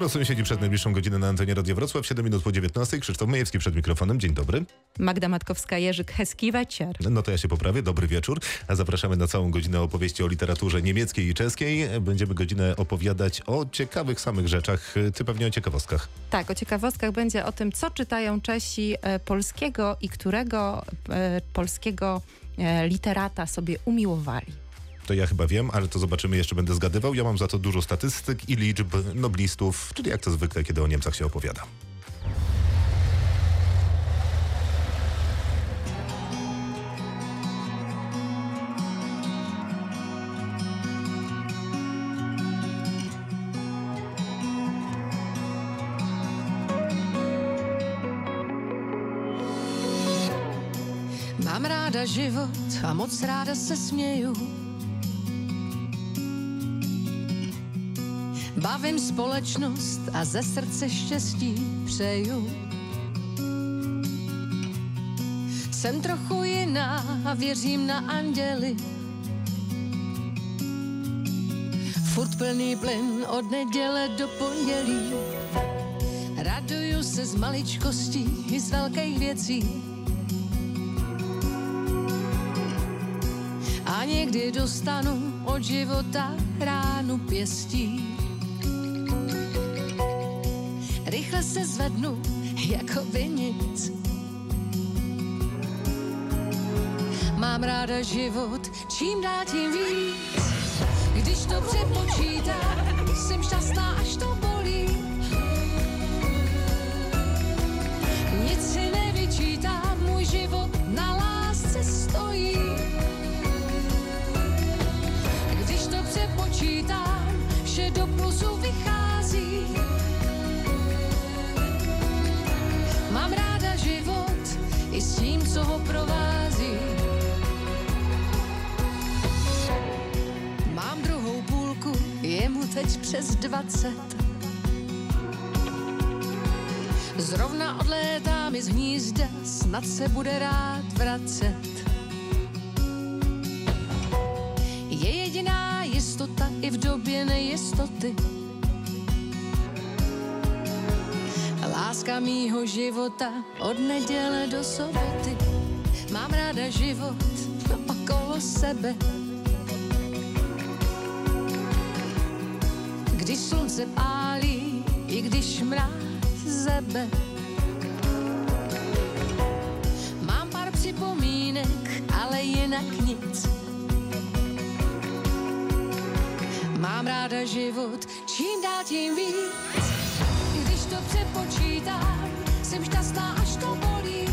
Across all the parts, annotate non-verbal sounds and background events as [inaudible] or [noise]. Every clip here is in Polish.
No, Sąsiedzi przed najbliższą godzinę na antenie Radio Wrocław, 7 minut po 19. Krzysztof Majewski przed mikrofonem. Dzień dobry. Magda Matkowska-Jerzyk, Heskiweciar. No to ja się poprawię. Dobry wieczór. A zapraszamy na całą godzinę opowieści o literaturze niemieckiej i czeskiej. Będziemy godzinę opowiadać o ciekawych samych rzeczach. Ty pewnie o ciekawostkach. Tak, o ciekawostkach będzie o tym, co czytają Czesi e, polskiego i którego e, polskiego e, literata sobie umiłowali. To ja chyba wiem, ale to zobaczymy, jeszcze będę zgadywał. Ja mam za to dużo statystyk i liczb noblistów, czyli jak to zwykle, kiedy o Niemcach się opowiada. Mám ráda život a moc ráda se směju. Bavím společnost a ze srdce štěstí přeju. Jsem trochu jiná a věřím na anděly. Furt plný plyn od neděle do pondělí. Raduju se z maličkostí i z velkých věcí. A někdy dostanu od života ránu pěstí. Rychle se zvednu, jako by nic. Mám ráda život, čím dál tím víc. Když to přepočítám, jsem šťastná, až to bolí. Nic si nevyčítám, můj život na lásce stojí. Když to přepočítám, vše do plusu vychází. I s tím, co ho provází. Mám druhou půlku, je mu teď přes dvacet. Zrovna odlétá mi z hnízda, snad se bude rád vracet. Je jediná jistota i v době nejistoty. Láska mýho života od neděle do soboty. Mám ráda život okolo sebe. Když slunce pálí, i když mráz zebe. Mám pár připomínek, ale jinak nic. Mám ráda život, čím dál tím víc. Přepočítám, jsem šťastná, až to bolí.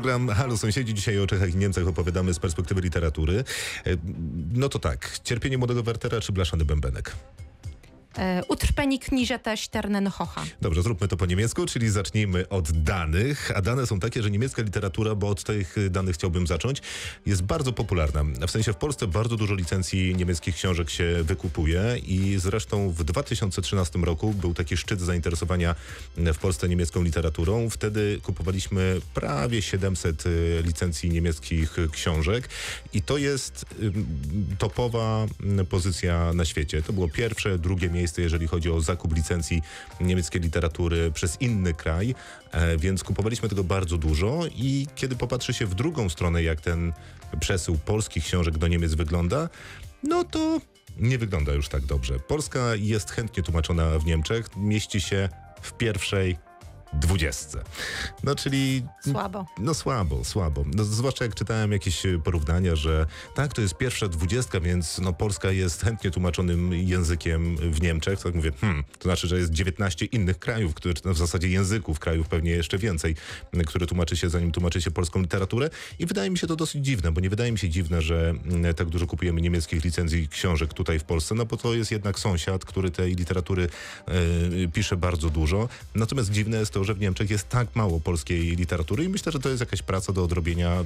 Program Halo Sąsiedzi. Dzisiaj o Czechach i Niemcach opowiadamy z perspektywy literatury. E, No to tak, cierpienie młodego Wertera czy blaszany bębenek? E, utrpeni kniżeta Sternenhocha. Dobrze, zróbmy to po niemiecku, czyli zacznijmy od danych. A dane są takie, że niemiecka literatura, bo od tych y, danych chciałbym zacząć, jest bardzo popularna. W sensie w Polsce bardzo dużo licencji niemieckich książek się wykupuje i zresztą w 2013 roku był taki szczyt zainteresowania w Polsce niemiecką literaturą. Wtedy kupowaliśmy prawie 700 y, licencji niemieckich y, książek i to jest topowa pozycja na świecie. To było pierwsze, drugie miejsce, jeżeli chodzi o zakup licencji niemieckiej literatury przez inny kraj, e, więc kupowaliśmy tego bardzo dużo i kiedy popatrzy się w drugą stronę, jak ten przesył polskich książek do Niemiec wygląda, no to nie wygląda już tak dobrze. Polska jest chętnie tłumaczona w Niemczech, mieści się w pierwszej dwudziestce. No czyli Słabo. no słabo, słabo. No, zwłaszcza jak czytałem jakieś e, porównania, że tak, to jest pierwsza dwudziestka, więc no, Polska jest chętnie tłumaczonym językiem w Niemczech. Tak mówię, hmm, to znaczy, że jest 19 innych krajów, które, no, w zasadzie języków, krajów pewnie jeszcze więcej, które tłumaczy się, zanim tłumaczy się polską literaturę. I wydaje mi się to dosyć dziwne, bo nie wydaje mi się dziwne, że tak dużo kupujemy niemieckich licencji książek tutaj w Polsce, no bo to jest jednak sąsiad, który tej literatury e, pisze bardzo dużo. Natomiast dziwne jest to, że w Niemczech jest tak mało polskiej literatury i myślę, że to jest jakaś praca do odrobienia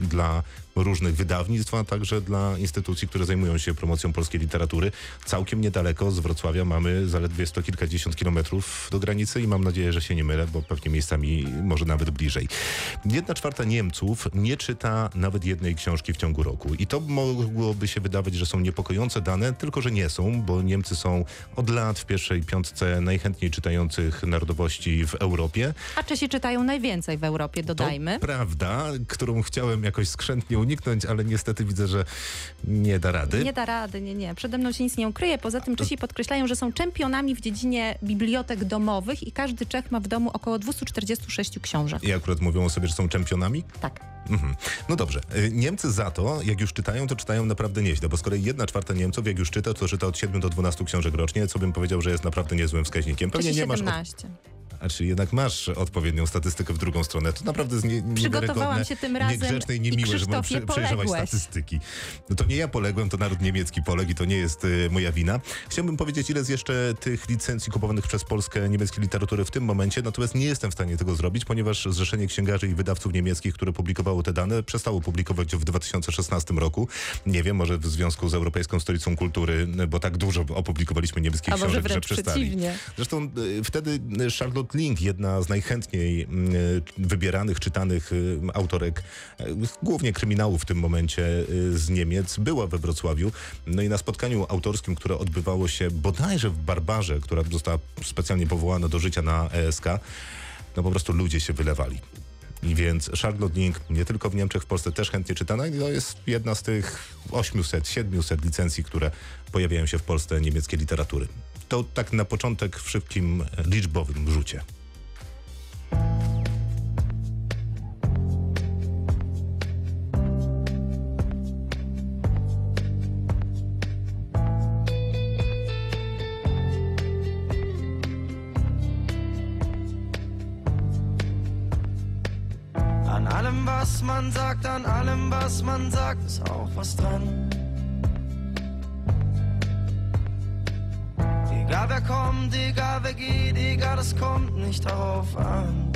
dla różnych wydawnictw, a także dla instytucji, które zajmują się promocją polskiej literatury. Całkiem niedaleko z Wrocławia mamy zaledwie sto kilkadziesiąt kilometrów do granicy i mam nadzieję, że się nie mylę, bo pewnie miejscami może nawet bliżej. Jedna czwarta Niemców nie czyta nawet jednej książki w ciągu roku i to mogłoby się wydawać, że są niepokojące dane, tylko że nie są, bo Niemcy są od lat w pierwszej piątce najchętniej czytających narodowości w Europie. A Czesi czytają najwięcej w Europie, dodajmy. To prawda, którą chciałem jakoś skrzętnie uniknąć, ale niestety widzę, że nie da rady. Nie da rady, nie, nie. Przede mną się nic nie ukryje. Poza tym Czesi podkreślają, że są czempionami w dziedzinie bibliotek domowych i każdy Czech ma w domu około 246 książek. I akurat mówią o sobie, że są czempionami? Tak. Mhm. No dobrze. Y, Niemcy za to, jak już czytają, to czytają naprawdę nieźle, bo z kolei jedna czwarta Niemców, jak już czyta, to czyta od 7 do 12 książek rocznie, co bym powiedział, że jest naprawdę niezłym wskaźnikiem. Pewnie Czesi nie masz. Od... 17. A czy jednak masz odpowiednią statystykę w drugą stronę? To naprawdę jest nie, Przygotowałam się tym razem niegrzeczne i i niemiłe, że mam przejrzałaś poległeś. statystyki. No to nie ja poległem, to naród niemiecki poległ i to nie jest y, moja wina. Chciałbym powiedzieć, ile jest jeszcze tych licencji kupowanych przez Polskę niemieckiej literatury w tym momencie, natomiast nie jestem w stanie tego zrobić, ponieważ Zrzeszenie Księgarzy i Wydawców Niemieckich, które publikowało te dane, przestało publikować w 2016 roku. Nie wiem, może w związku z Europejską Stolicą Kultury, bo tak dużo opublikowaliśmy niemieckich A książek, że przestali. przeciwnie. Zresztą y, wtedy y, Charlotte Link, jedna z najchętniej y, wybieranych, czytanych y, autorek, y, głównie kryminałów w tym momencie z Niemiec, była we Wrocławiu. No i na spotkaniu autorskim, które odbywało się bodajże w Barbarze, która została specjalnie powołana do życia na ESK, no po prostu ludzie się wylewali. Więc Charlotte Link nie tylko w Niemczech, w Polsce też chętnie czytana i to jest jedna z tych 800, 700 licencji, które pojawiają się w Polsce niemieckiej literatury. To tak na początek w szybkim e, liczbowym rzucie. An allem, was man sagt, an allem, was man sagt, ist auch was dran. Egal wer kommt, egal wer geht, egal, es kommt nicht darauf an.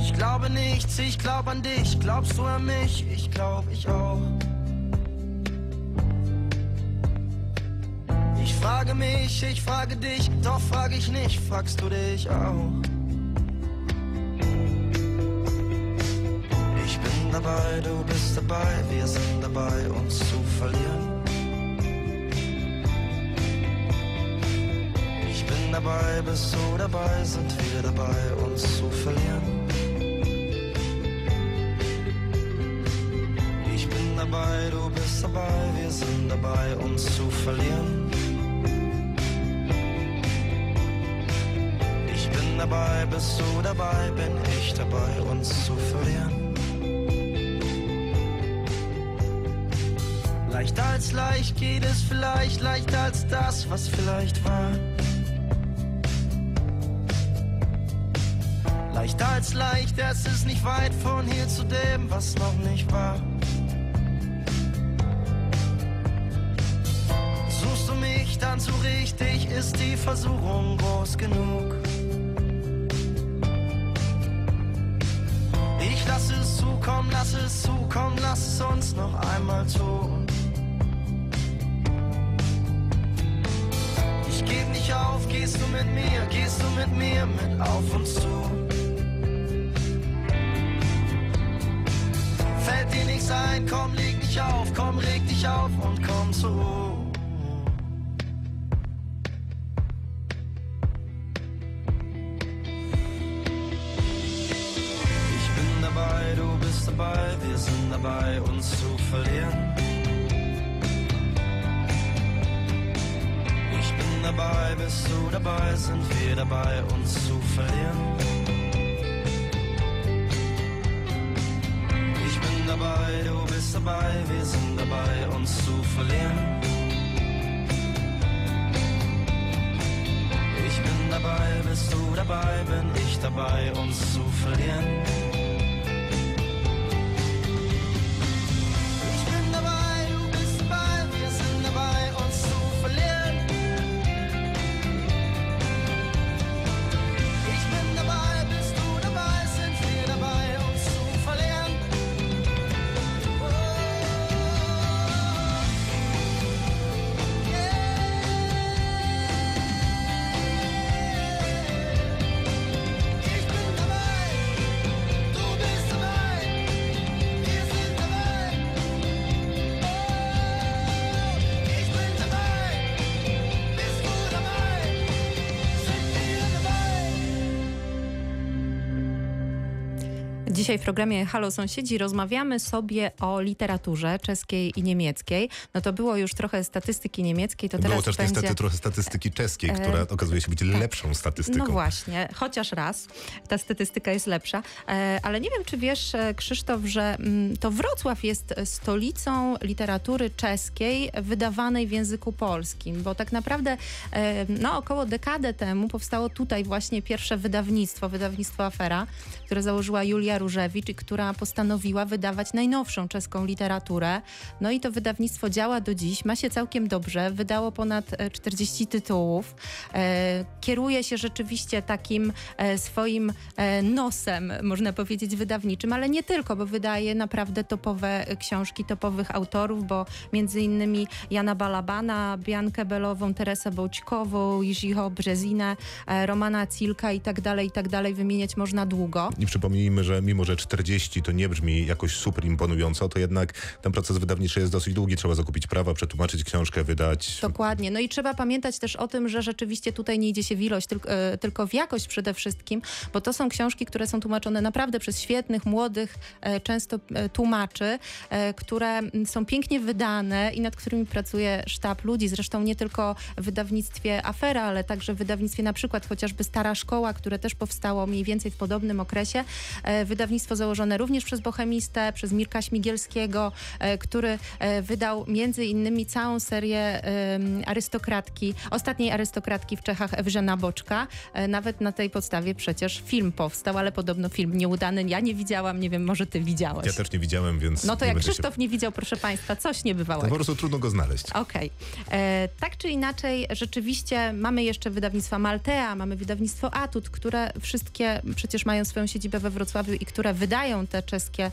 Ich glaube nichts, ich glaub an dich, glaubst du an mich, ich glaub ich auch. Ich frage mich, ich frage dich, doch frage ich nicht, fragst du dich auch. Ich bin dabei, du bist dabei, wir sind dabei, uns zu verlieren. Dabei, bist du dabei, sind wir dabei, uns zu verlieren. Ich bin dabei, du bist dabei, wir sind dabei, uns zu verlieren. Ich bin dabei, bist du dabei, bin ich dabei, uns zu verlieren. Leichter als leicht geht es vielleicht, leichter als das, was vielleicht war. Leichter als leicht, es ist nicht weit von hier zu dem, was noch nicht war. Suchst du mich dann zu richtig, ist die Versuchung groß genug. Ich lass es zukommen, lass es zukommen, lass es uns noch einmal tun. Ich geb nicht auf, gehst du mit mir, gehst du mit mir mit auf uns zu. Fällt dir nichts ein, komm, leg dich auf, komm, reg dich auf und komm zur Ruhe. Ich bin dabei, du bist dabei, wir sind dabei, uns zu verlieren. Ich bin dabei, bist du dabei, sind wir dabei, uns zu verlieren. Dabei, wir sind dabei, uns zu verlieren. Ich bin dabei, bist du dabei, bin ich dabei, uns zu verlieren. Dzisiaj w programie Halo Sąsiedzi rozmawiamy sobie o literaturze czeskiej i niemieckiej. No to było już trochę statystyki niemieckiej, to teraz Było też będzie... niestety trochę statystyki czeskiej, E, która okazuje się być lepszą statystyką. No właśnie, chociaż raz ta statystyka jest lepsza. E, Ale nie wiem, czy wiesz, e, Krzysztof, że mm, to Wrocław jest stolicą literatury czeskiej wydawanej w języku polskim, bo tak naprawdę e, no, około dekadę temu powstało tutaj właśnie pierwsze wydawnictwo, wydawnictwo Afera, które założyła Julia Różewicz która postanowiła wydawać najnowszą czeską literaturę. No i to wydawnictwo działa do dziś, ma się całkiem dobrze, wydało ponad e, 40 tytułów, e, kieruje się rzeczywiście takim e, swoim e, nosem, można powiedzieć, wydawniczym, ale nie tylko, bo wydaje naprawdę topowe e, książki topowych autorów, bo między innymi Jana Balabana, Biankę Belową, Teresę Bołćkową, Jiřího Brzezinę, e, Romana Cilka i tak dalej, i tak dalej, wymieniać można długo. I przypomnijmy, że mimo, że 40 to nie brzmi jakoś super imponująco, to jednak ten proces wydawniczy jest dosyć długi. Trzeba zakupić prawa, przetłumaczyć książkę, wydać. Dokładnie. No i trzeba pamiętać też o tym, że rzeczywiście tutaj nie idzie się w ilość, tylko, e, tylko w jakość przede wszystkim, bo to są książki, które są tłumaczone naprawdę przez świetnych, młodych, e, często e, tłumaczy, które są pięknie wydane i nad którymi pracuje sztab ludzi. Zresztą nie tylko w wydawnictwie Afera, ale także w wydawnictwie na przykład chociażby Stara Szkoła, które też powstało mniej więcej w podobnym okresie. E, Wydawnictwo założone również przez Bochemistę, przez Mirka Śmigielskiego, e, który e, wydał między innymi całą serię arystokratki, ostatniej arystokratki w Czechach Ewżena Boczka. E, Nawet na tej podstawie przecież film powstał, ale podobno film nieudany. Ja nie widziałam, nie wiem, może ty widziałeś. Ja też nie widziałem, więc. No to jak Krzysztof nie widział, proszę państwa, coś Się... To niebywałego. po prostu trudno go znaleźć. Okej. E, Tak czy inaczej, rzeczywiście mamy jeszcze wydawnictwa Maltea, mamy wydawnictwo Atut, które wszystkie przecież mają swoją siedzibę we Wrocławiu i które wydają te czeskie,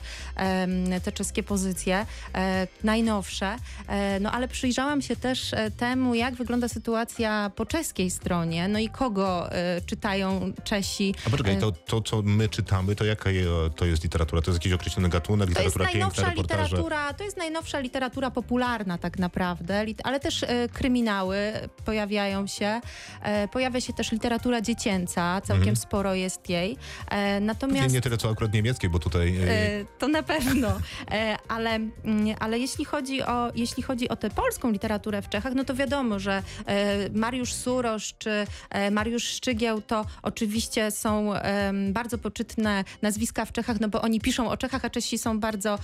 te czeskie pozycje, e, najnowsze. E, No ale przyjrzałam się też e, temu, jak wygląda sytuacja po czeskiej stronie, no i kogo czytają Czesi. A poczekaj, to, to co my czytamy, to jaka to jest literatura? To jest jakiś określony gatunek, To jest literatura piękna, najnowsza reportaże? literatura, to jest najnowsza literatura popularna tak naprawdę, ale też kryminały pojawiają się. Pojawia się też literatura dziecięca, całkiem sporo jest jej. E, Nie, natomiast nie tyle co akurat niemieckiej, bo tutaj... e, E, To na pewno, E, ale, mm, ale jeśli, chodzi o, jeśli chodzi o tę polską literaturę w Czechach, no to wiadomo, że Mariusz Surosz czy Mariusz Szczygieł to oczywiście są bardzo poczytne nazwiska w Czechach, no bo oni piszą o Czechach, a Czesi są bardzo,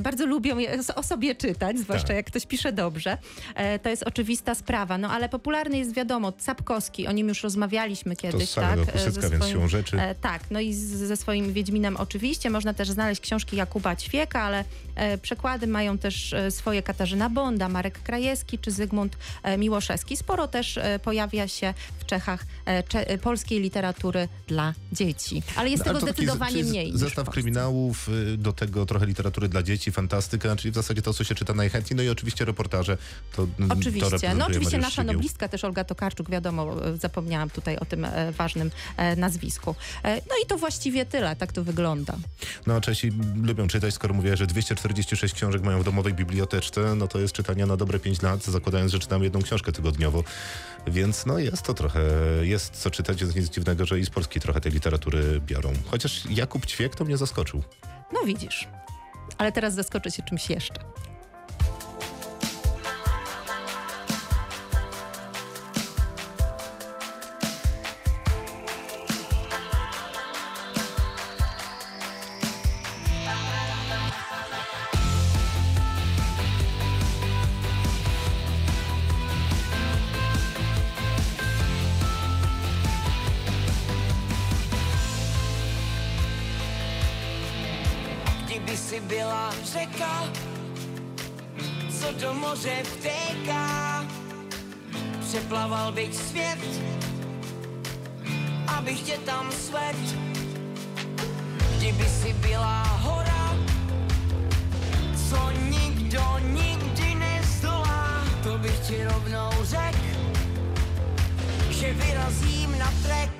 bardzo lubią o sobie czytać, zwłaszcza Tak. jak ktoś pisze dobrze. To jest oczywista sprawa, no ale popularny jest wiadomo Sapkowski, o nim już rozmawialiśmy to kiedyś, samego tak? Ze Kusycka, więc swoim- siłą rzeczy... Tak, no i ze swoim Wiedźminem oczywiście. Można też znaleźć książki Jakuba Ćwieka, ale e, przekłady mają też e, swoje Katarzyna Bonda, Marek Krajewski czy Zygmunt e, Miłoszewski. Sporo też pojawia się w Czechach cze, polskiej literatury dla dzieci. Ale jest No, tego to zdecydowanie mniej. Zestaw kryminałów, y, do tego trochę literatury dla dzieci, fantastyka, czyli w zasadzie to, co się czyta najchętniej. No i oczywiście reportaże. To, To Oczywiście. reprezentuje No oczywiście Mariusz nasza Szczygieł. noblistka też Olga Tokarczuk, wiadomo, zapomniałam tutaj o tym ważnym nazwisku. No i to właściwie tyle, tak to wygląda. No a Czesi lubią czytać, skoro mówię, że 246 książek mają w domowej biblioteczce, no to jest czytania na dobre 5 lat, zakładając, że czytam jedną książkę tygodniowo. Więc no jest to trochę, jest co czytać, jest nic dziwnego, że i z Polski trochę tej literatury biorą. Chociaż Jakub Ćwiek to mnie zaskoczył. No widzisz. Ale teraz zaskoczę cię czymś jeszcze. Si byla hora, co nikdo nikdy nezdolá, to bych ti rovnou řekl, že vyrazím na trek.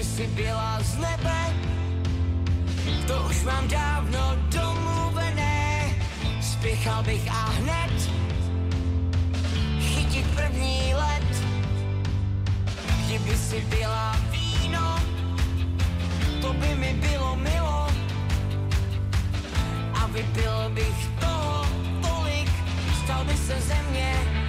Kdyby si byla z nebe, to už mám dávno domluvené. Spěchal bych a hned chytit první let. Kdyby si byla víno, to by mi bylo milo. A vypil bych toho tolik, stal by se ze mě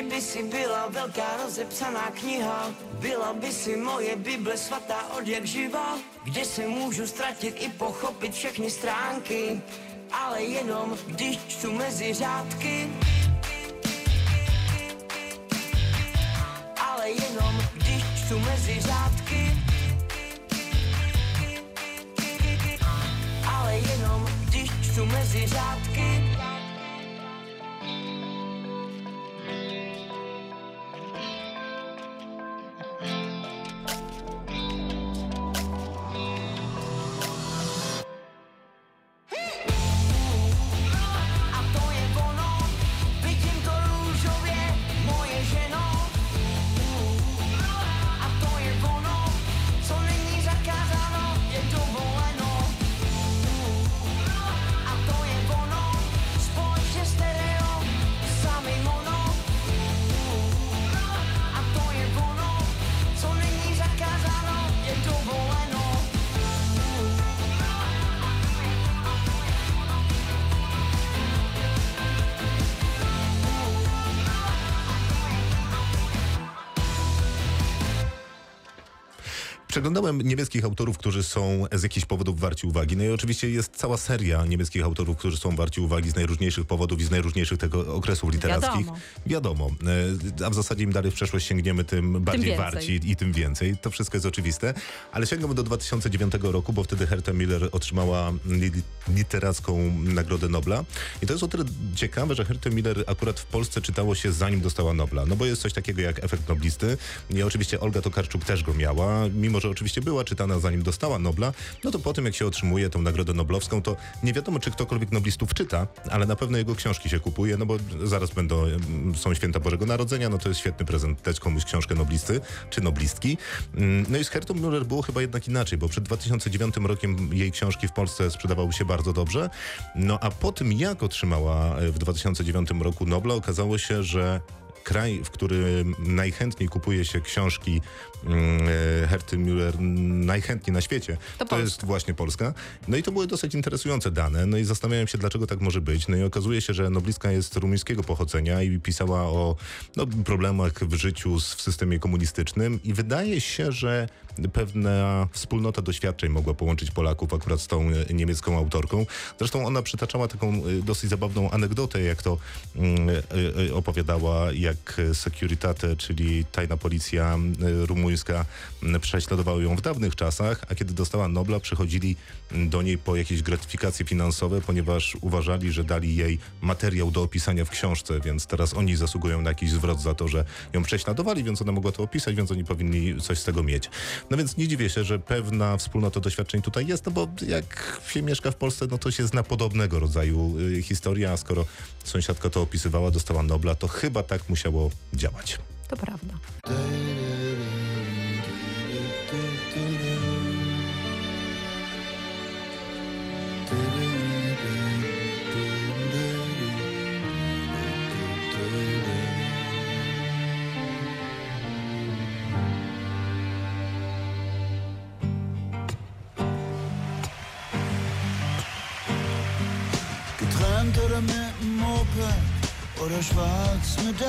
Kdyby si byla velká rozepsaná kniha, byla by si moje Bible svatá od jak živa, kde se můžu ztratit i pochopit všechny stránky, ale jenom když čtu mezi řádky. Ale jenom když čtu mezi řádky. Ale jenom když čtu mezi řádky. Przeglądałem niemieckich autorów, którzy są z jakichś powodów warci uwagi. No i oczywiście jest cała seria niemieckich autorów, którzy są warci uwagi z najróżniejszych powodów i z najróżniejszych tego okresów literackich. Wiadomo. Wiadomo. E, A w zasadzie im dalej w przeszłość sięgniemy, tym bardziej więcej. warci i tym więcej. To wszystko jest oczywiste. Ale sięgam do 2009 roku, bo wtedy Herta Miller otrzymała li- literacką Nagrodę Nobla. I to jest o tyle ciekawe, że Hertę Miller akurat w Polsce czytało się zanim dostała Nobla. No bo jest coś takiego jak efekt noblisty. I oczywiście Olga Tokarczuk też go miała, mimo że oczywiście była czytana zanim dostała Nobla. No to po tym jak się otrzymuje tą Nagrodę Noblowską, to nie wiadomo czy ktokolwiek noblistów czyta, ale na pewno jego książki się kupuje, no bo zaraz będą, mm, są święta Bożego Narodzenia, no to jest świetny prezent dać komuś książkę noblisty czy noblistki. Mm, No i z Hertą Müller było chyba jednak inaczej, bo przed 2009 rokiem jej książki w Polsce sprzedawały się bardzo dobrze. No a po tym jak otrzymała e, w 2009 roku Nobla, okazało się, że kraj, w którym najchętniej kupuje się książki mm, e, Herty Müller najchętniej na świecie, To to, jest właśnie Polska. No i to były dosyć interesujące dane. No i zastanawiałem się, dlaczego tak może być. No i okazuje się, że noblistka jest rumuńskiego pochodzenia i pisała o no, problemach w życiu z, w systemie komunistycznym i wydaje się, że pewna wspólnota doświadczeń mogła połączyć Polaków akurat z tą e, niemiecką autorką. Zresztą ona przytaczała taką e, dosyć zabawną anegdotę, jak to mm, opowiadała, jak Securitate, czyli tajna policja e, rumuńska m, prześladowała ją w dawnych czasach, a kiedy dostała Nobla, przychodzili do niej po jakieś gratyfikacje finansowe, ponieważ uważali, że dali jej materiał do opisania w książce, więc teraz oni zasługują na jakiś zwrot za to, że ją prześladowali, więc ona mogła to opisać, więc oni powinni coś z tego mieć. No więc nie dziwię się, że pewna wspólnota doświadczeń tutaj jest, no bo jak się mieszka w Polsce, no to się zna podobnego rodzaju y, historia, a skoro sąsiadka to opisywała, dostała Nobla, to chyba tak musiało działać. To prawda.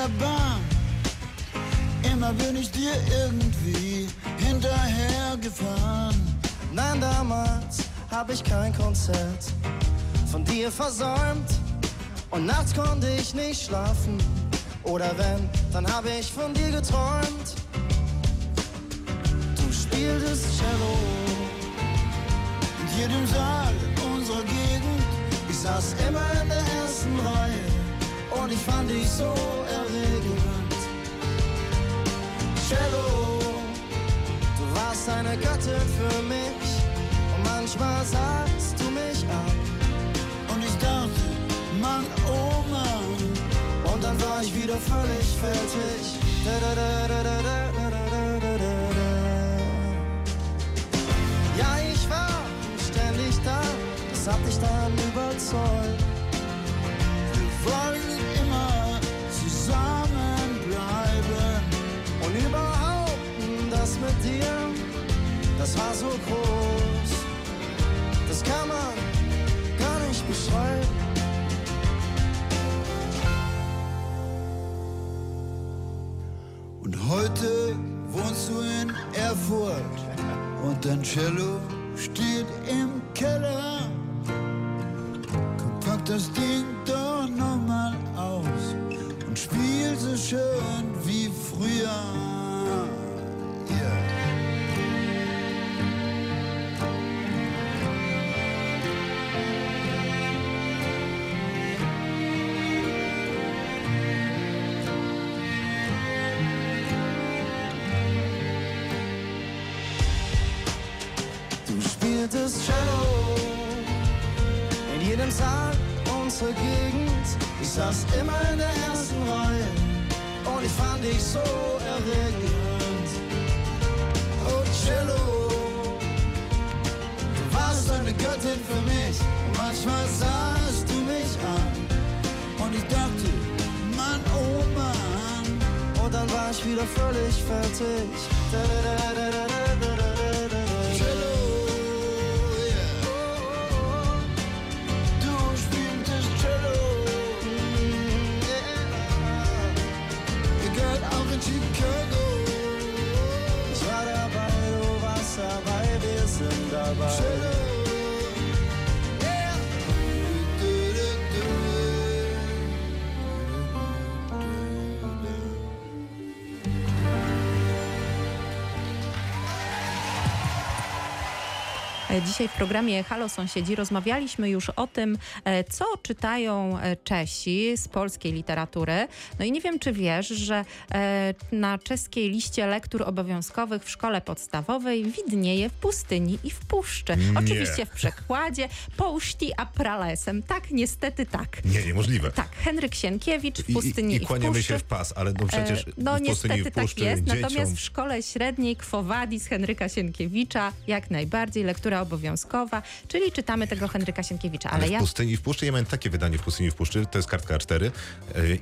Der Bahn. Immer bin ich dir irgendwie hinterhergefahren. Nein, damals hab ich kein Konzert von dir versäumt. Und nachts konnte ich nicht schlafen. Oder wenn, dann hab ich von dir geträumt. Du spieltest Cello In jedem Saal unserer Gegend. Ich saß immer in der ersten Reihe und ich fand dich so erregend. Cello, du warst eine Göttin für mich und manchmal sahst du mich an Und ich dachte, Mann, oh Mann. und dann war ich wieder völlig fertig. Da, da, da, da, da, da. Ja, ich war ständig da, das hat dich dann überzeugt. Wir wollen das mit dir, das war so groß. Das kann man gar nicht beschreiben. Und heute wohnst du in Erfurt und dein Cello steht cabeça para. Dzisiaj w programie Halo Sąsiedzi rozmawialiśmy już o tym, e, co czytają e, Czesi z polskiej literatury. No i nie wiem, czy wiesz, że e, na czeskiej liście lektur obowiązkowych w szkole podstawowej widnieje w pustyni i w puszczy. Nie. Oczywiście w przekładzie Pouszti a pralesem. Tak, niestety tak. Nie, niemożliwe. Tak, Henryk Sienkiewicz w I, pustyni i, i, i w kłaniamy puszczy. się w pas, ale no przecież E, No w pustyni i niestety w puszczy tak jest, dzieciom... natomiast w szkole średniej Quo Vadis Henryka Sienkiewicza jak najbardziej lektura obowiązkowa, czyli czytamy tego Henryka Sienkiewicza. Ale, Ale w ja pustyni i w puszczy, ja miałem takie wydanie w pustyni i w puszczy, to jest kartka A4 yy,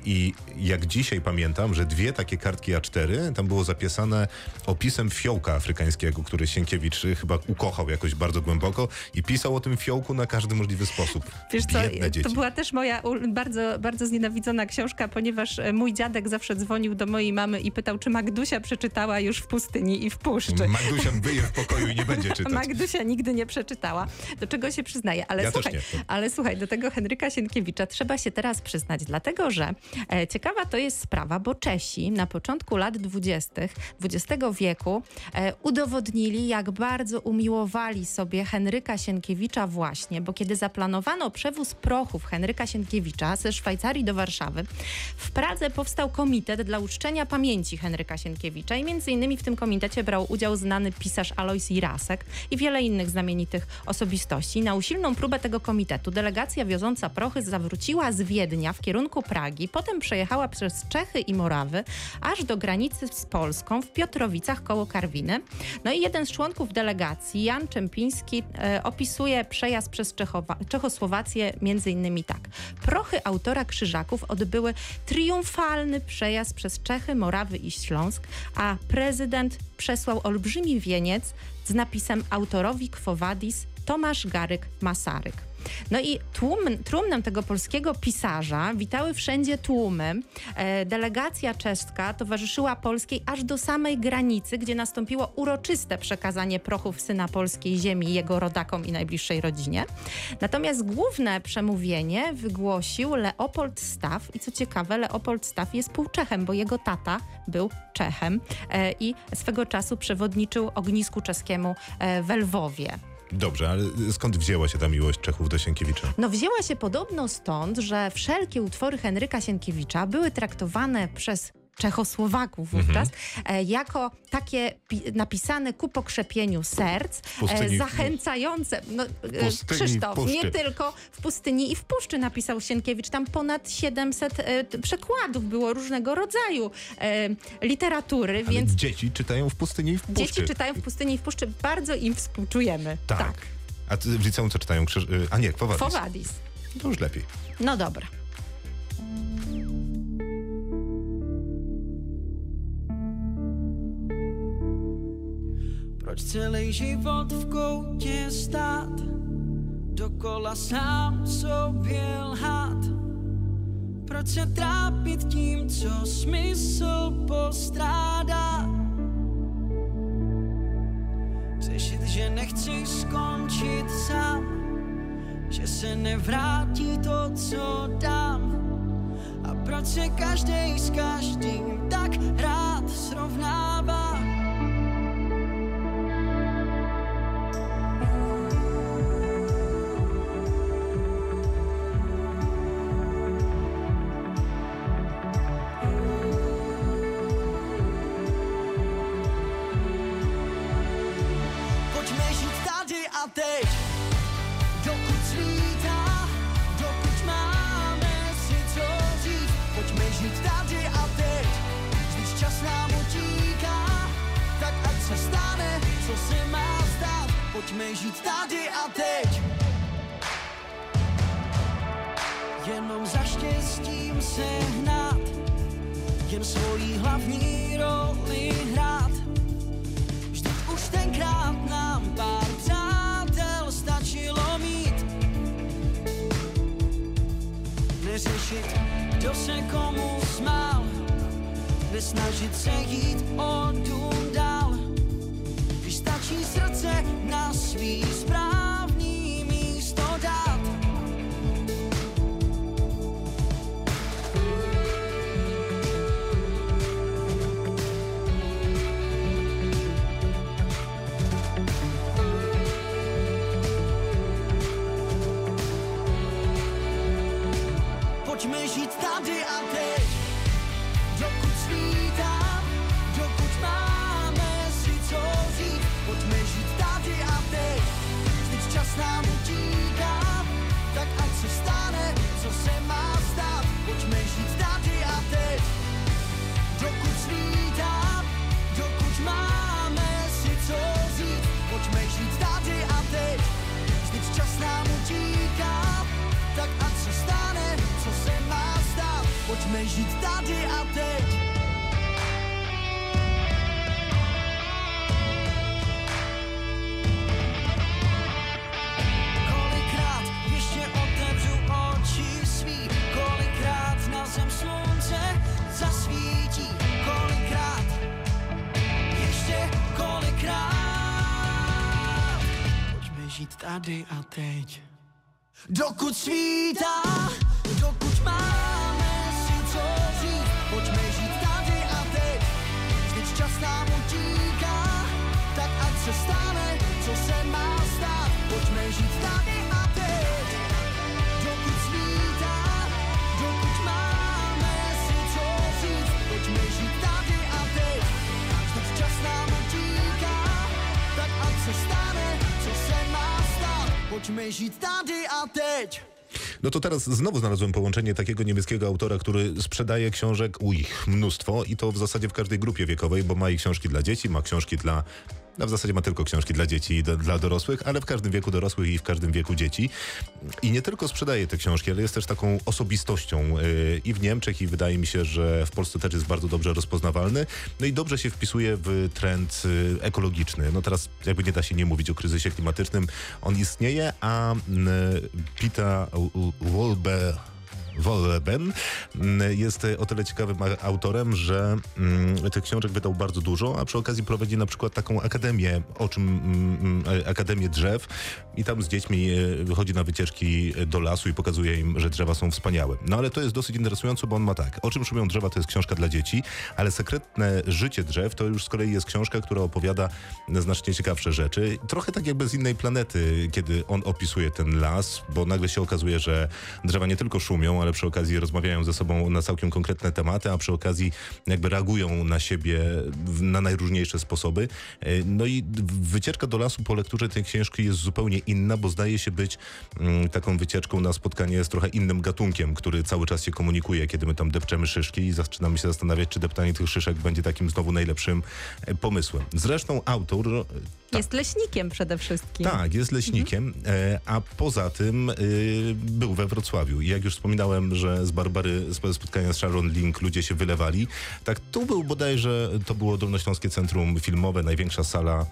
i jak dzisiaj pamiętam, że dwie takie kartki A4, tam było zapisane opisem fiołka afrykańskiego, który Sienkiewicz chyba ukochał jakoś bardzo głęboko i pisał o tym fiołku na każdy możliwy sposób. Wiesz co, to była też moja bardzo, bardzo znienawidzona książka, ponieważ e, mój dziadek zawsze dzwonił do mojej mamy i pytał, czy Magdusia przeczytała już w pustyni i w puszczy. Magdusia wyje w pokoju i nie będzie [laughs] czytać. Magdusia nigdy nie przeczytała, do czego się przyznaję. Ale, Ja słuchaj, ale słuchaj, do tego Henryka Sienkiewicza trzeba się teraz przyznać, dlatego że e, ciekawa to jest sprawa, bo Czesi na początku lat 20. XX wieku e, udowodnili, jak bardzo umiłowali sobie Henryka Sienkiewicza właśnie, bo kiedy zaplanowano przewóz prochów Henryka Sienkiewicza ze Szwajcarii do Warszawy, w Pradze powstał komitet dla uczczenia pamięci Henryka Sienkiewicza i między innymi w tym komitecie brał udział znany pisarz Alois Irasek i wiele innych znamienitych osobistości. Na usilną próbę tego komitetu delegacja wioząca prochy zawróciła z Wiednia w kierunku Pragi, potem przejechała przez Czechy i Morawy, aż do granicy z Polską w Piotrowicach koło Karwiny. No i jeden z członków delegacji, Jan Czempiński, e, opisuje przejazd przez Czechowa- Czechosłowację między innymi tak. Prochy autora Krzyżaków odbyły triumfalny przejazd przez Czechy, Morawy i Śląsk, a prezydent przesłał olbrzymi wieniec z napisem autorowi Quo Vadis Tomasz Garyk Masaryk. No i tłum, trumnem tego polskiego pisarza witały wszędzie tłumy. E, delegacja czeska towarzyszyła polskiej aż do samej granicy, gdzie nastąpiło uroczyste przekazanie prochów syna polskiej ziemi jego rodakom i najbliższej rodzinie. Natomiast główne przemówienie wygłosił Leopold Staff i co ciekawe, Leopold Staff jest półczechem, bo jego tata był Czechem e, i swego czasu przewodniczył ognisku czeskiemu e, w Lwowie. Dobrze, ale skąd wzięła się ta miłość Czechów do Sienkiewicza? No wzięła się podobno stąd, że wszelkie utwory Henryka Sienkiewicza były traktowane przez Czechosłowaków wówczas e, jako takie pi- napisane ku pokrzepieniu serc, pustyni- e, zachęcające. No, e, pustyni Krzysztof, puszczy. nie tylko w pustyni i w puszczy napisał Sienkiewicz. Tam ponad 700 e, t- przekładów było różnego rodzaju literatury, Ale więc dzieci czytają w pustyni i w puszczy. dzieci czytają w pustyni i w puszczy. Bardzo im współczujemy. Tak. A ty w liceum co czytają? Y, A nie, Kwowadis. Fowadis. To już lepiej. No dobra. Proč celý život v koutě stát? Dokola sám sobě lhát? Proč se trápit tím, co smysl postrádá? Řešit, že nechci skončit sám, že se nevrátí to, co dám. A proč se každý s každým tak rád srovnává? Nesnažit se jít o dům dál. Když stačí srdce na svý správný Pojďme žít tady a teď. Kolikrát oči kolikrát na zem slunce zasvítí, kolikrát, ještě kolikrát. Žít tady a teď. Dokud svítá, dokud si pojďme žít tady a teď. Čas nám utíká, tak co se má stát. Pojďme žít tady a teď. Dokud svítá, dokud máme si co říct, pojďme žít tady a teď. Čas nám utíká, tak co se má stát. Pojďme žít tady a teď. No to teraz znowu znalazłem połączenie takiego niemieckiego autora, który sprzedaje książek u ich mnóstwo i to w zasadzie w każdej grupie wiekowej, bo ma i książki dla dzieci, ma książki dla a w zasadzie ma tylko książki dla dzieci i do, dla dorosłych, ale w każdym wieku dorosłych i w każdym wieku dzieci. I nie tylko sprzedaje te książki, ale jest też taką osobistością yy, i w Niemczech, i wydaje mi się, że w Polsce też jest bardzo dobrze rozpoznawalny. No i dobrze się wpisuje w trend yy, ekologiczny. No teraz jakby nie da się nie mówić o kryzysie klimatycznym. On istnieje, a yy, Pita Wolbe Wolben mm, jest o tyle ciekawym autorem, że mm, tych książek wydał bardzo dużo, a przy okazji prowadzi na przykład taką akademię, o czym mm, mm, Akademię Drzew i tam z dziećmi e, wychodzi na wycieczki do lasu i pokazuje im, że drzewa są wspaniałe. No ale to jest dosyć interesujące, bo on ma tak, o czym szumią drzewa to jest książka dla dzieci, ale sekretne życie drzew to już z kolei jest książka, która opowiada znacznie ciekawsze rzeczy. Trochę tak jakby z innej planety, kiedy on opisuje ten las, bo nagle się okazuje, że drzewa nie tylko szumią, ale przy okazji rozmawiają ze sobą na całkiem konkretne tematy, a przy okazji jakby reagują na siebie na najróżniejsze sposoby. E, No i wycieczka do lasu po lekturze tej książki jest zupełnie inna, bo zdaje się być mm, taką wycieczką na spotkanie z trochę innym gatunkiem, który cały czas się komunikuje, kiedy my tam depczemy szyszki i zaczynamy się zastanawiać, czy deptanie tych szyszek będzie takim znowu najlepszym e, pomysłem. Zresztą autor Jest leśnikiem przede wszystkim. tak, jest leśnikiem, e, a poza tym e, był we Wrocławiu. I jak już wspominałem, że z Barbary, z spotkania z Sharon Link ludzie się wylewali, tak tu był bodajże, to było Dolnośląskie Centrum Filmowe, największa sala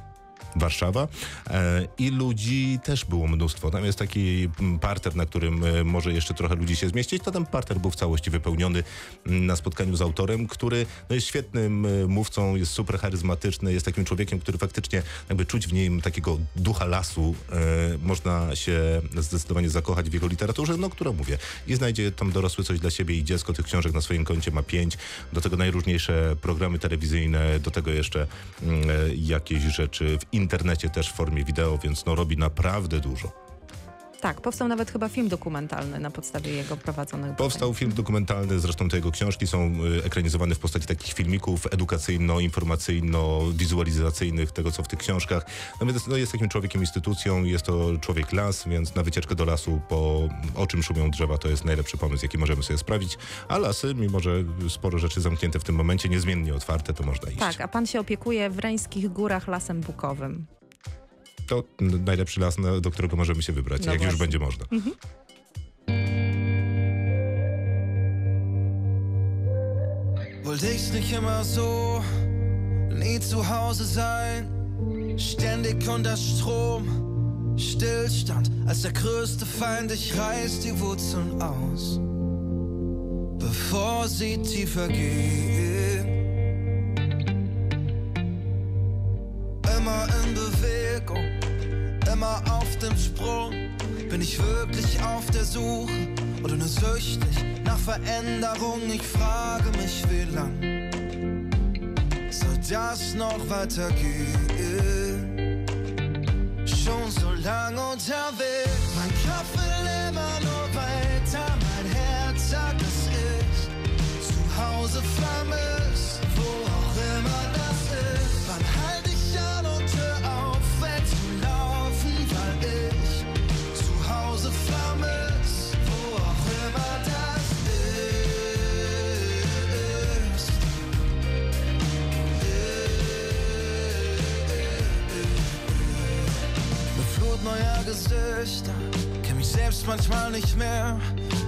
Warszawa e, i ludzi też było mnóstwo. Tam jest taki mm, parter, na którym e, może jeszcze trochę ludzi się zmieścić, to ten parter był w całości wypełniony mm, na spotkaniu z autorem, który no, jest świetnym e, mówcą, jest super charyzmatyczny, jest takim człowiekiem, który faktycznie jakby czuć w nim takiego ducha lasu. Można się zdecydowanie zakochać w jego literaturze, no którą mówię. I znajdzie tam dorosły coś dla siebie i dziecko tych książek na swoim koncie ma pięć, do tego najróżniejsze programy telewizyjne, do tego jeszcze mm, jakieś rzeczy w internecie też w formie wideo, więc no robi naprawdę dużo. Tak, powstał nawet chyba film dokumentalny na podstawie jego prowadzonych Powstał badań. film dokumentalny, zresztą te jego książki są y, ekranizowane w postaci takich filmików edukacyjno-informacyjno-wizualizacyjnych tego, co w tych książkach. No więc no, jest takim człowiekiem instytucją, jest to człowiek las, więc na wycieczkę do lasu po o czym szumią drzewa to jest najlepszy pomysł, jaki możemy sobie sprawić. A lasy, mimo że sporo rzeczy zamknięte w tym momencie, niezmiennie otwarte, to można iść. Tak, a pan się opiekuje w Reńskich Górach Lasem Bukowym. To najlepszy las, do którego możemy się wybrać, No jak już właśnie. będzie można. Wollte ich nicht immer so, nie zu Hause sein, ständig unter Strom, Stillstand als der größte Feind, ich reiß die Wurzeln aus, bevor sie tiefer gehen. Wirklich auf der Suche oder nur süchtig nach Veränderung? Ich frage mich, wie lang soll das noch weitergehen? Schon so lang unterwegs, mein Kopf will immer nur weiter, mein Herz sagt, dass ich zu Hause vermisst, Gesichter, kenn mich selbst manchmal nicht mehr.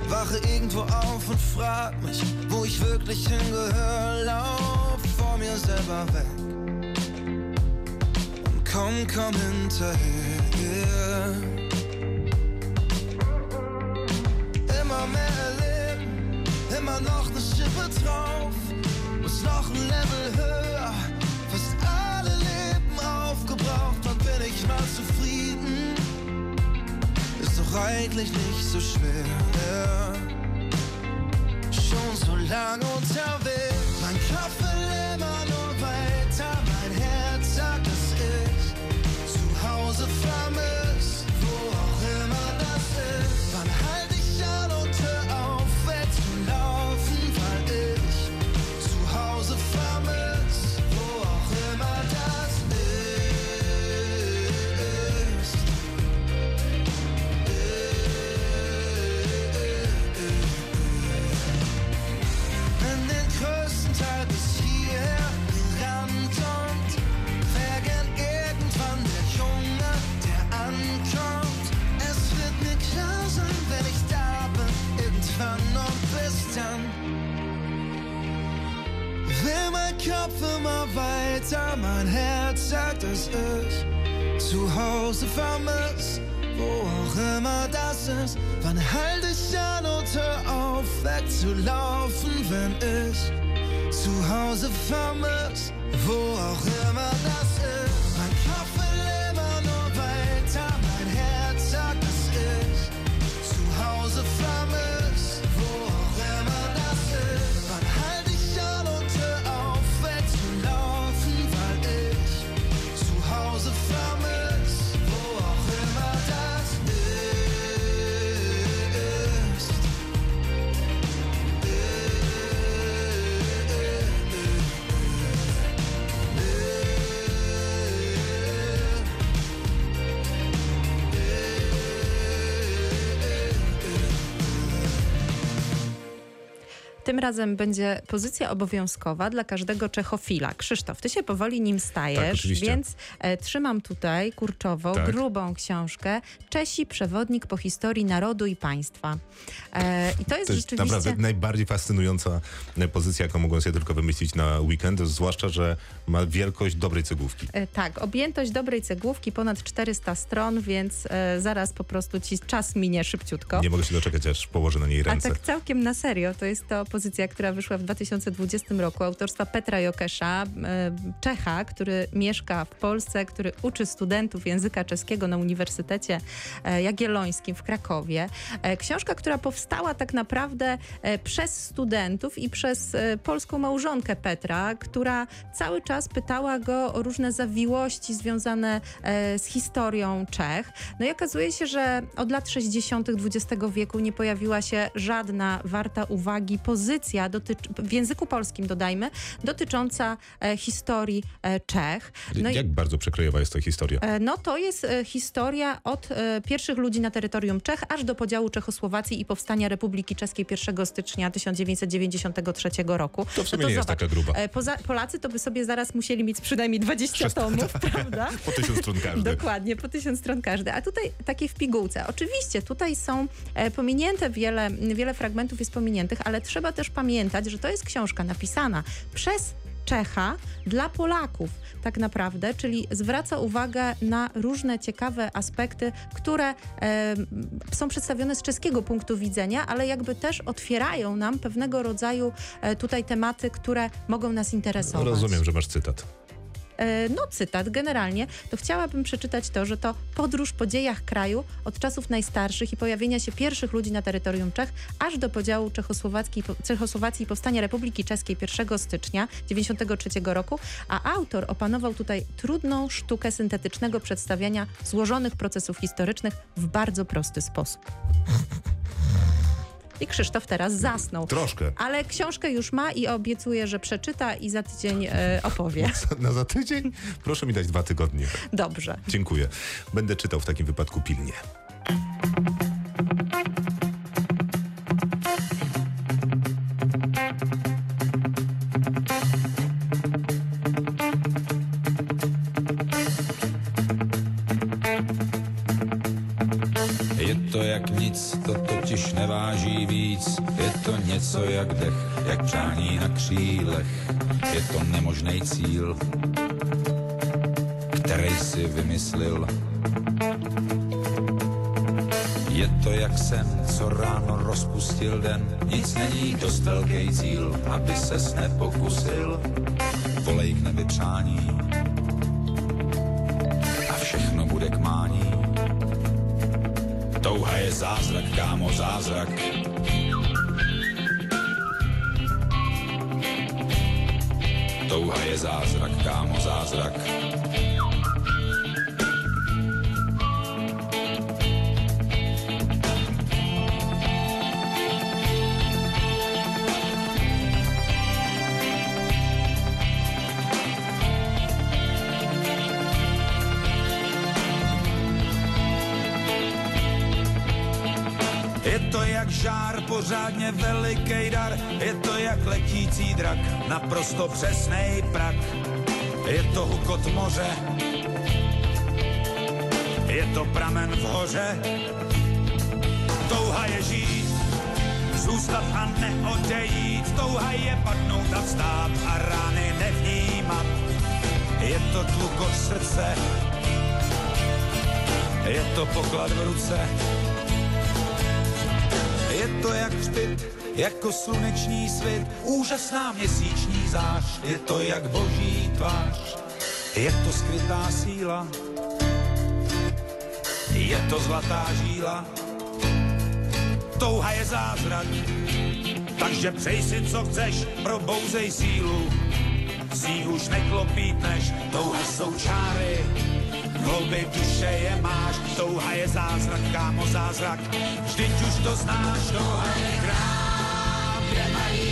Wache irgendwo auf und frag mich, wo ich wirklich hingehöre. Lauf vor mir selber weg und komm, komm hinterher. Immer mehr erleben, immer noch eine Schippe drauf, muss noch ein Level höher. Fast alle Leben aufgebraucht, wann bin ich mal zufrieden? Doch nicht so schwer. Schon so lange unterwegs, mein Kopf will Kopf immer weiter, mein Herz sagt, es ist zu Hause vermisst, wo auch immer das ist. Wann halte ich an und hör auf, wegzulaufen, wenn ich zu Hause vermisst, wo auch immer das ist. Razem będzie pozycja obowiązkowa dla każdego Czechofila. Krzysztof, ty się powoli nim Tak, stajesz, oczywiście. więc e, trzymam tutaj kurczową, Tak. grubą książkę Czesi, przewodnik po historii narodu i państwa. E, I to jest To jest rzeczywiście... naprawdę najbardziej fascynująca e, pozycja, jaką mogłem sobie tylko wymyślić na weekend, zwłaszcza, że ma wielkość dobrej cegłówki. E, Tak, objętość dobrej cegłówki, ponad 400 stron, więc e, zaraz po prostu ci czas minie szybciutko. Nie mogę się doczekać, aż położę na niej A ręce. tak całkiem na serio, to jest to pozycja, która wyszła w 2020 roku, autorstwa Petra Jokesza, e, Czecha, który mieszka w Polsce, który uczy studentów języka czeskiego na Uniwersytecie e, Jagiellońskim w Krakowie. E, Książka, która powstała tak naprawdę przez studentów i przez polską małżonkę Petra, która cały czas pytała go o różne zawiłości związane z historią Czech. No i okazuje się, że od lat 60. XX wieku nie pojawiła się żadna warta uwagi pozycja dotycz- w języku polskim, dodajmy, dotycząca e, historii e, Czech. No i- Jak bardzo przekrojowa jest ta historia? E, No to jest historia od pierwszych ludzi na terytorium Czech aż do podziału Czechosłowacji i powstania Republiki Czeskiej 1 stycznia 1993 roku. To w sumie no nie jest zobacz, taka gruba. Poza, Polacy to by sobie zaraz musieli mieć przynajmniej 20 tomów, [laughs] prawda? Po tysiąc stron każdy. Dokładnie, po tysiąc stron każdy. A tutaj takie w pigułce. Oczywiście tutaj są pominięte wiele, wiele fragmentów jest pominiętych, ale trzeba też pamiętać, że to jest książka napisana przez Czecha dla Polaków tak naprawdę, czyli zwraca uwagę na różne ciekawe aspekty, które e, są przedstawione z czeskiego punktu widzenia, ale jakby też otwierają nam pewnego rodzaju e, tutaj tematy, które mogą nas interesować. Rozumiem, że masz cytat. E, no cytat generalnie, to chciałabym przeczytać to, że to podróż po dziejach kraju od czasów najstarszych i pojawienia się pierwszych ludzi na terytorium Czech, aż do podziału Czechosłowacji, i powstania Republiki Czeskiej 1 stycznia 1993 roku, a autor opanował tutaj trudną sztukę syntetycznego przedstawiania złożonych procesów historycznych w bardzo prosty sposób. I Krzysztof teraz zasnął. Troszkę. Ale książkę już ma i obiecuje, że przeczyta i za tydzień e, opowie. [laughs] Na za tydzień? Proszę mi dać dwa tygodnie. Dobrze. Dziękuję. Będę czytał w takim wypadku pilnie. To jak nic, to totiž neváží víc. Je to něco jak dech, jak přání na křílech. Je to nemožný cíl, který si vymyslil. Je to jak sen, co ráno rozpustil den. Nic není dost velký cíl, aby ses nepokusil. Volej k nebi přání zázrak, kámo, zázrak. Touha je zázrak, kámo, zázrak. naprosto přesnej prak. Je to hukot moře, je to pramen v hoře, touha je žít, zůstat a neodejít, touha je padnout a vstát a rány nevnímat. Je to tlukot srdce, je to poklad v ruce, je to jak hřbit jako sluneční svit, úžasná měsíční zář, je to jak boží tvář, je to skrytá síla, je to zlatá žíla, touha je zázrak, takže přej si, co chceš, probouzej sílu, z ní už neklopítneš, touha jsou čáry, Hlouby duše je máš, touha je zázrak, kámo zázrak, vždyť už to znáš, touha je kde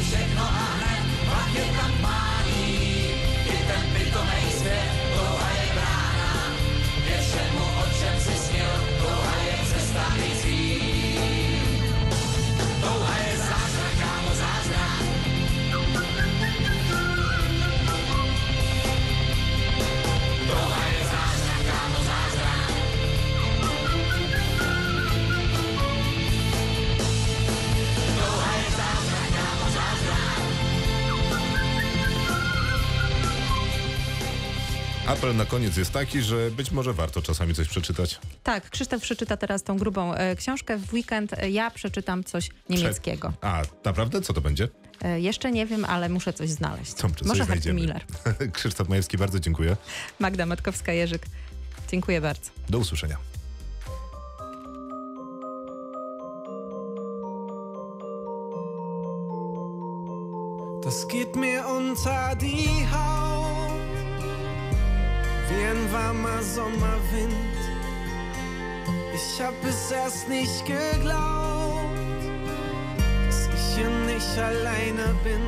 Shake my hand, rock your company, il tempito meglio. Apel na koniec jest taki, że być może warto czasami coś przeczytać. Tak, Krzysztof przeczyta teraz tą grubą e, książkę. W weekend e, ja przeczytam coś niemieckiego. A, naprawdę? Co to będzie? E, jeszcze nie wiem, ale muszę coś znaleźć. Co, coś Może znajdziemy. Miller. [laughs] Krzysztof Majewski, bardzo dziękuję. Magda Matkowska-Jerzyk. Dziękuję bardzo. Do usłyszenia. Das geht mir unter die Haut, wie ein warmer Sommerwind. Ich hab es erst nicht geglaubt, dass ich hier nicht alleine bin.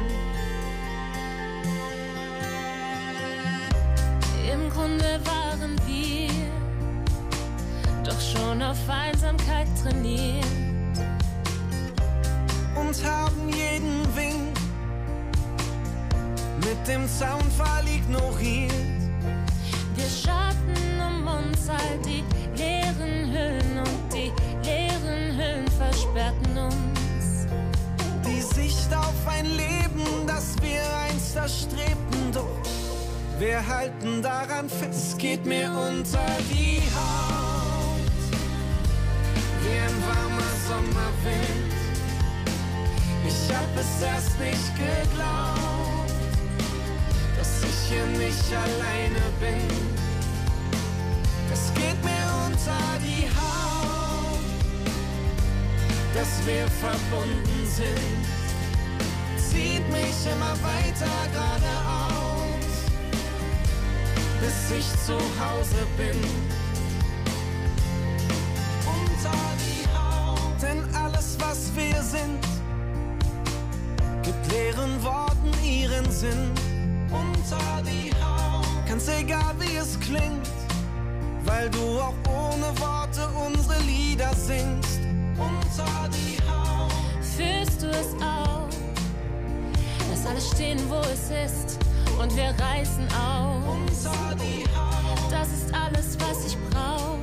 Im Grunde waren wir doch schon auf Einsamkeit trainiert. und haben jeden Wink mit dem Zaunfall ignoriert. Auf ein Leben, das wir einst erstrebten, doch wir halten daran fest, geht mir unter die Haut. Wie ein warmer Sommerwind. Ich hab es erst nicht geglaubt, dass ich hier nicht alleine bin. Geht mir unter die Haut, dass wir verbunden sind. Zieht mich immer weiter geradeaus, bis ich zu Hause bin. Weil du auch ohne Worte unsere Lieder singst. Unter die Haut, Fühlst du es auch? Lass alles stehen, wo es ist und wir reißen auf. unter die Haut, Das ist alles, was ich brauch.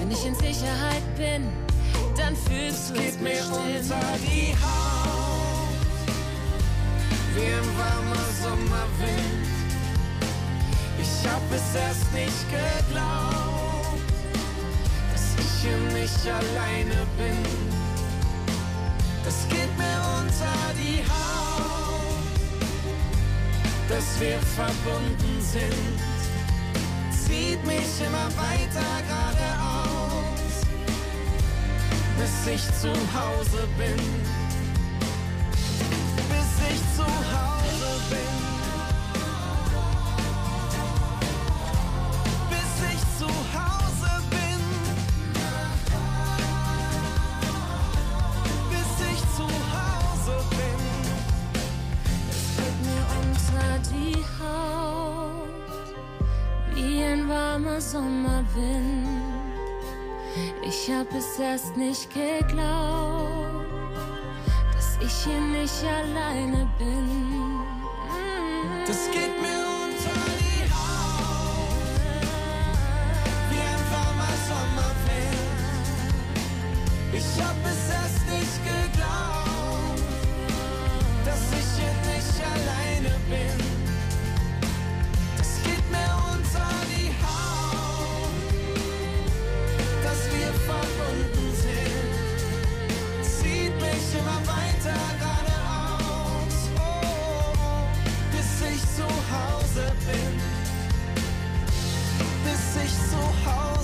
Wenn ich in Sicherheit bin, dann fühlst du es mir bestimmt. unter die Haut, wie ein warmer Sommerwind. Ich hab es erst nicht geglaubt, dass ich hier nicht alleine bin. Das geht mir unter die Haut, dass wir verbunden sind. Zieht mich immer weiter geradeaus, bis ich zu Hause bin. Bis ich zu Hause Sommerwind. Ich hab es erst nicht geglaubt, dass ich hier nicht alleine bin. Mm. Das geht mir unter die Haut, wie ein Sommerwind. Ich hab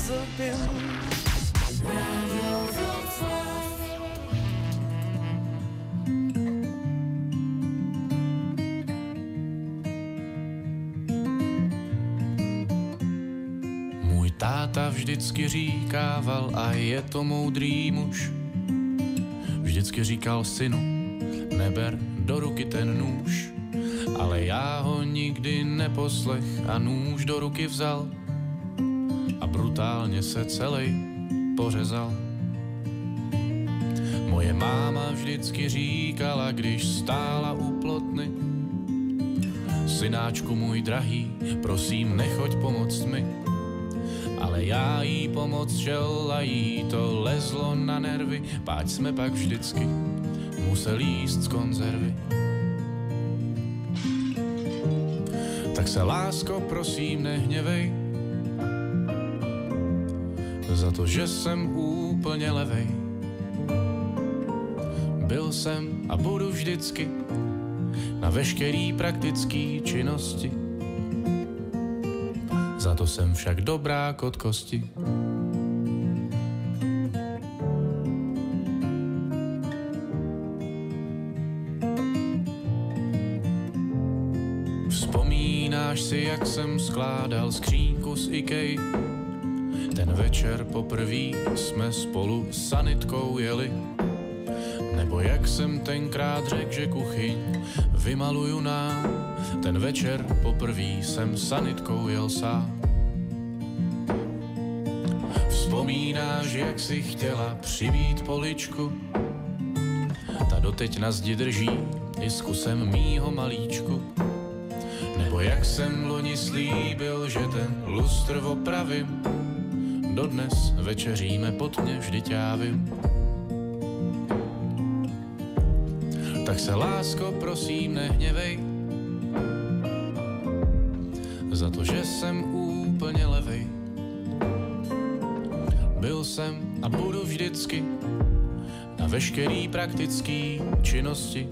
Můj táta vždycky říkával a je to moudrý muž. Vždycky říkal synu, neber do ruky ten nůž. Ale já ho nikdy neposlech a nůž do ruky vzal brutálně se celý pořezal. Moje máma vždycky říkala, když stála u plotny, synáčku můj drahý, prosím nechoď pomoct mi. Ale já jí pomoc šel a jí to lezlo na nervy, páč jsme pak vždycky museli jíst z konzervy. Tak se lásko prosím nehněvej, za to, že jsem úplně levej. Byl jsem a budu vždycky na veškerý praktický činnosti. Za to jsem však dobrá kot kosti. Vzpomínáš si, jak jsem skládal skřínku z Ikej? Ten večer poprvé jsme spolu s sanitkou jeli. Nebo jak jsem tenkrát řekl, že kuchyň vymaluju nám. Ten večer poprvé jsem sanitkou jel sám. Vzpomínáš, jak si chtěla přibít poličku? Ta doteď na zdi drží i s kusem mýho malíčku. Nebo jak jsem loni slíbil, že ten lustr opravím. Dodnes večeříme pod mě, vždyť já vím. Tak se lásko prosím nehněvej. Za to, že jsem úplně levej. Byl jsem a budu vždycky Na veškerý praktický činnosti.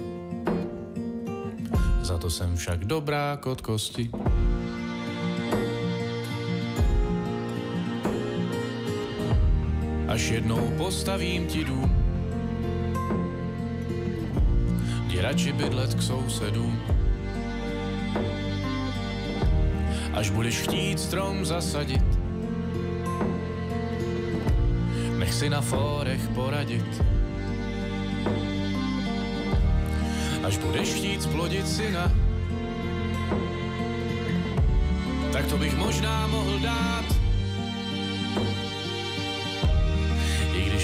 Za to jsem však dobrá kot kosti Až jednou postavím ti dům Jdi radši bydlet k sousedům. Až budeš chtít strom zasadit, nech si na fórech poradit. Až budeš chtít splodit syna, tak to bych možná mohl dát.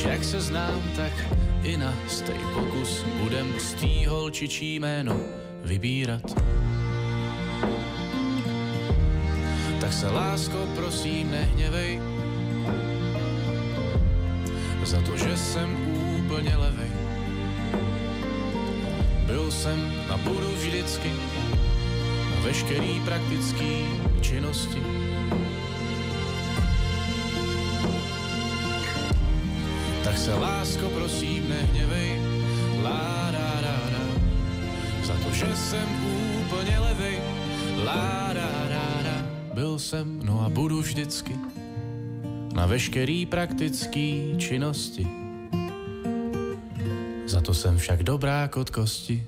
Jak se znám, tak i na stej pokus budem z tý holčičí jméno vybírat. Tak se lásko prosím nehněvej za to, že jsem úplně levej. Byl jsem a budu vždycky na veškerý praktický činnosti. Tak se lásko prosím nehněvej, lá, rá, rá, rá, za to, že jsem úplně levej, lá, rá, rá, rá. Byl jsem, no a budu vždycky na veškerý praktický činnosti. Za to jsem však dobrá kot kosti.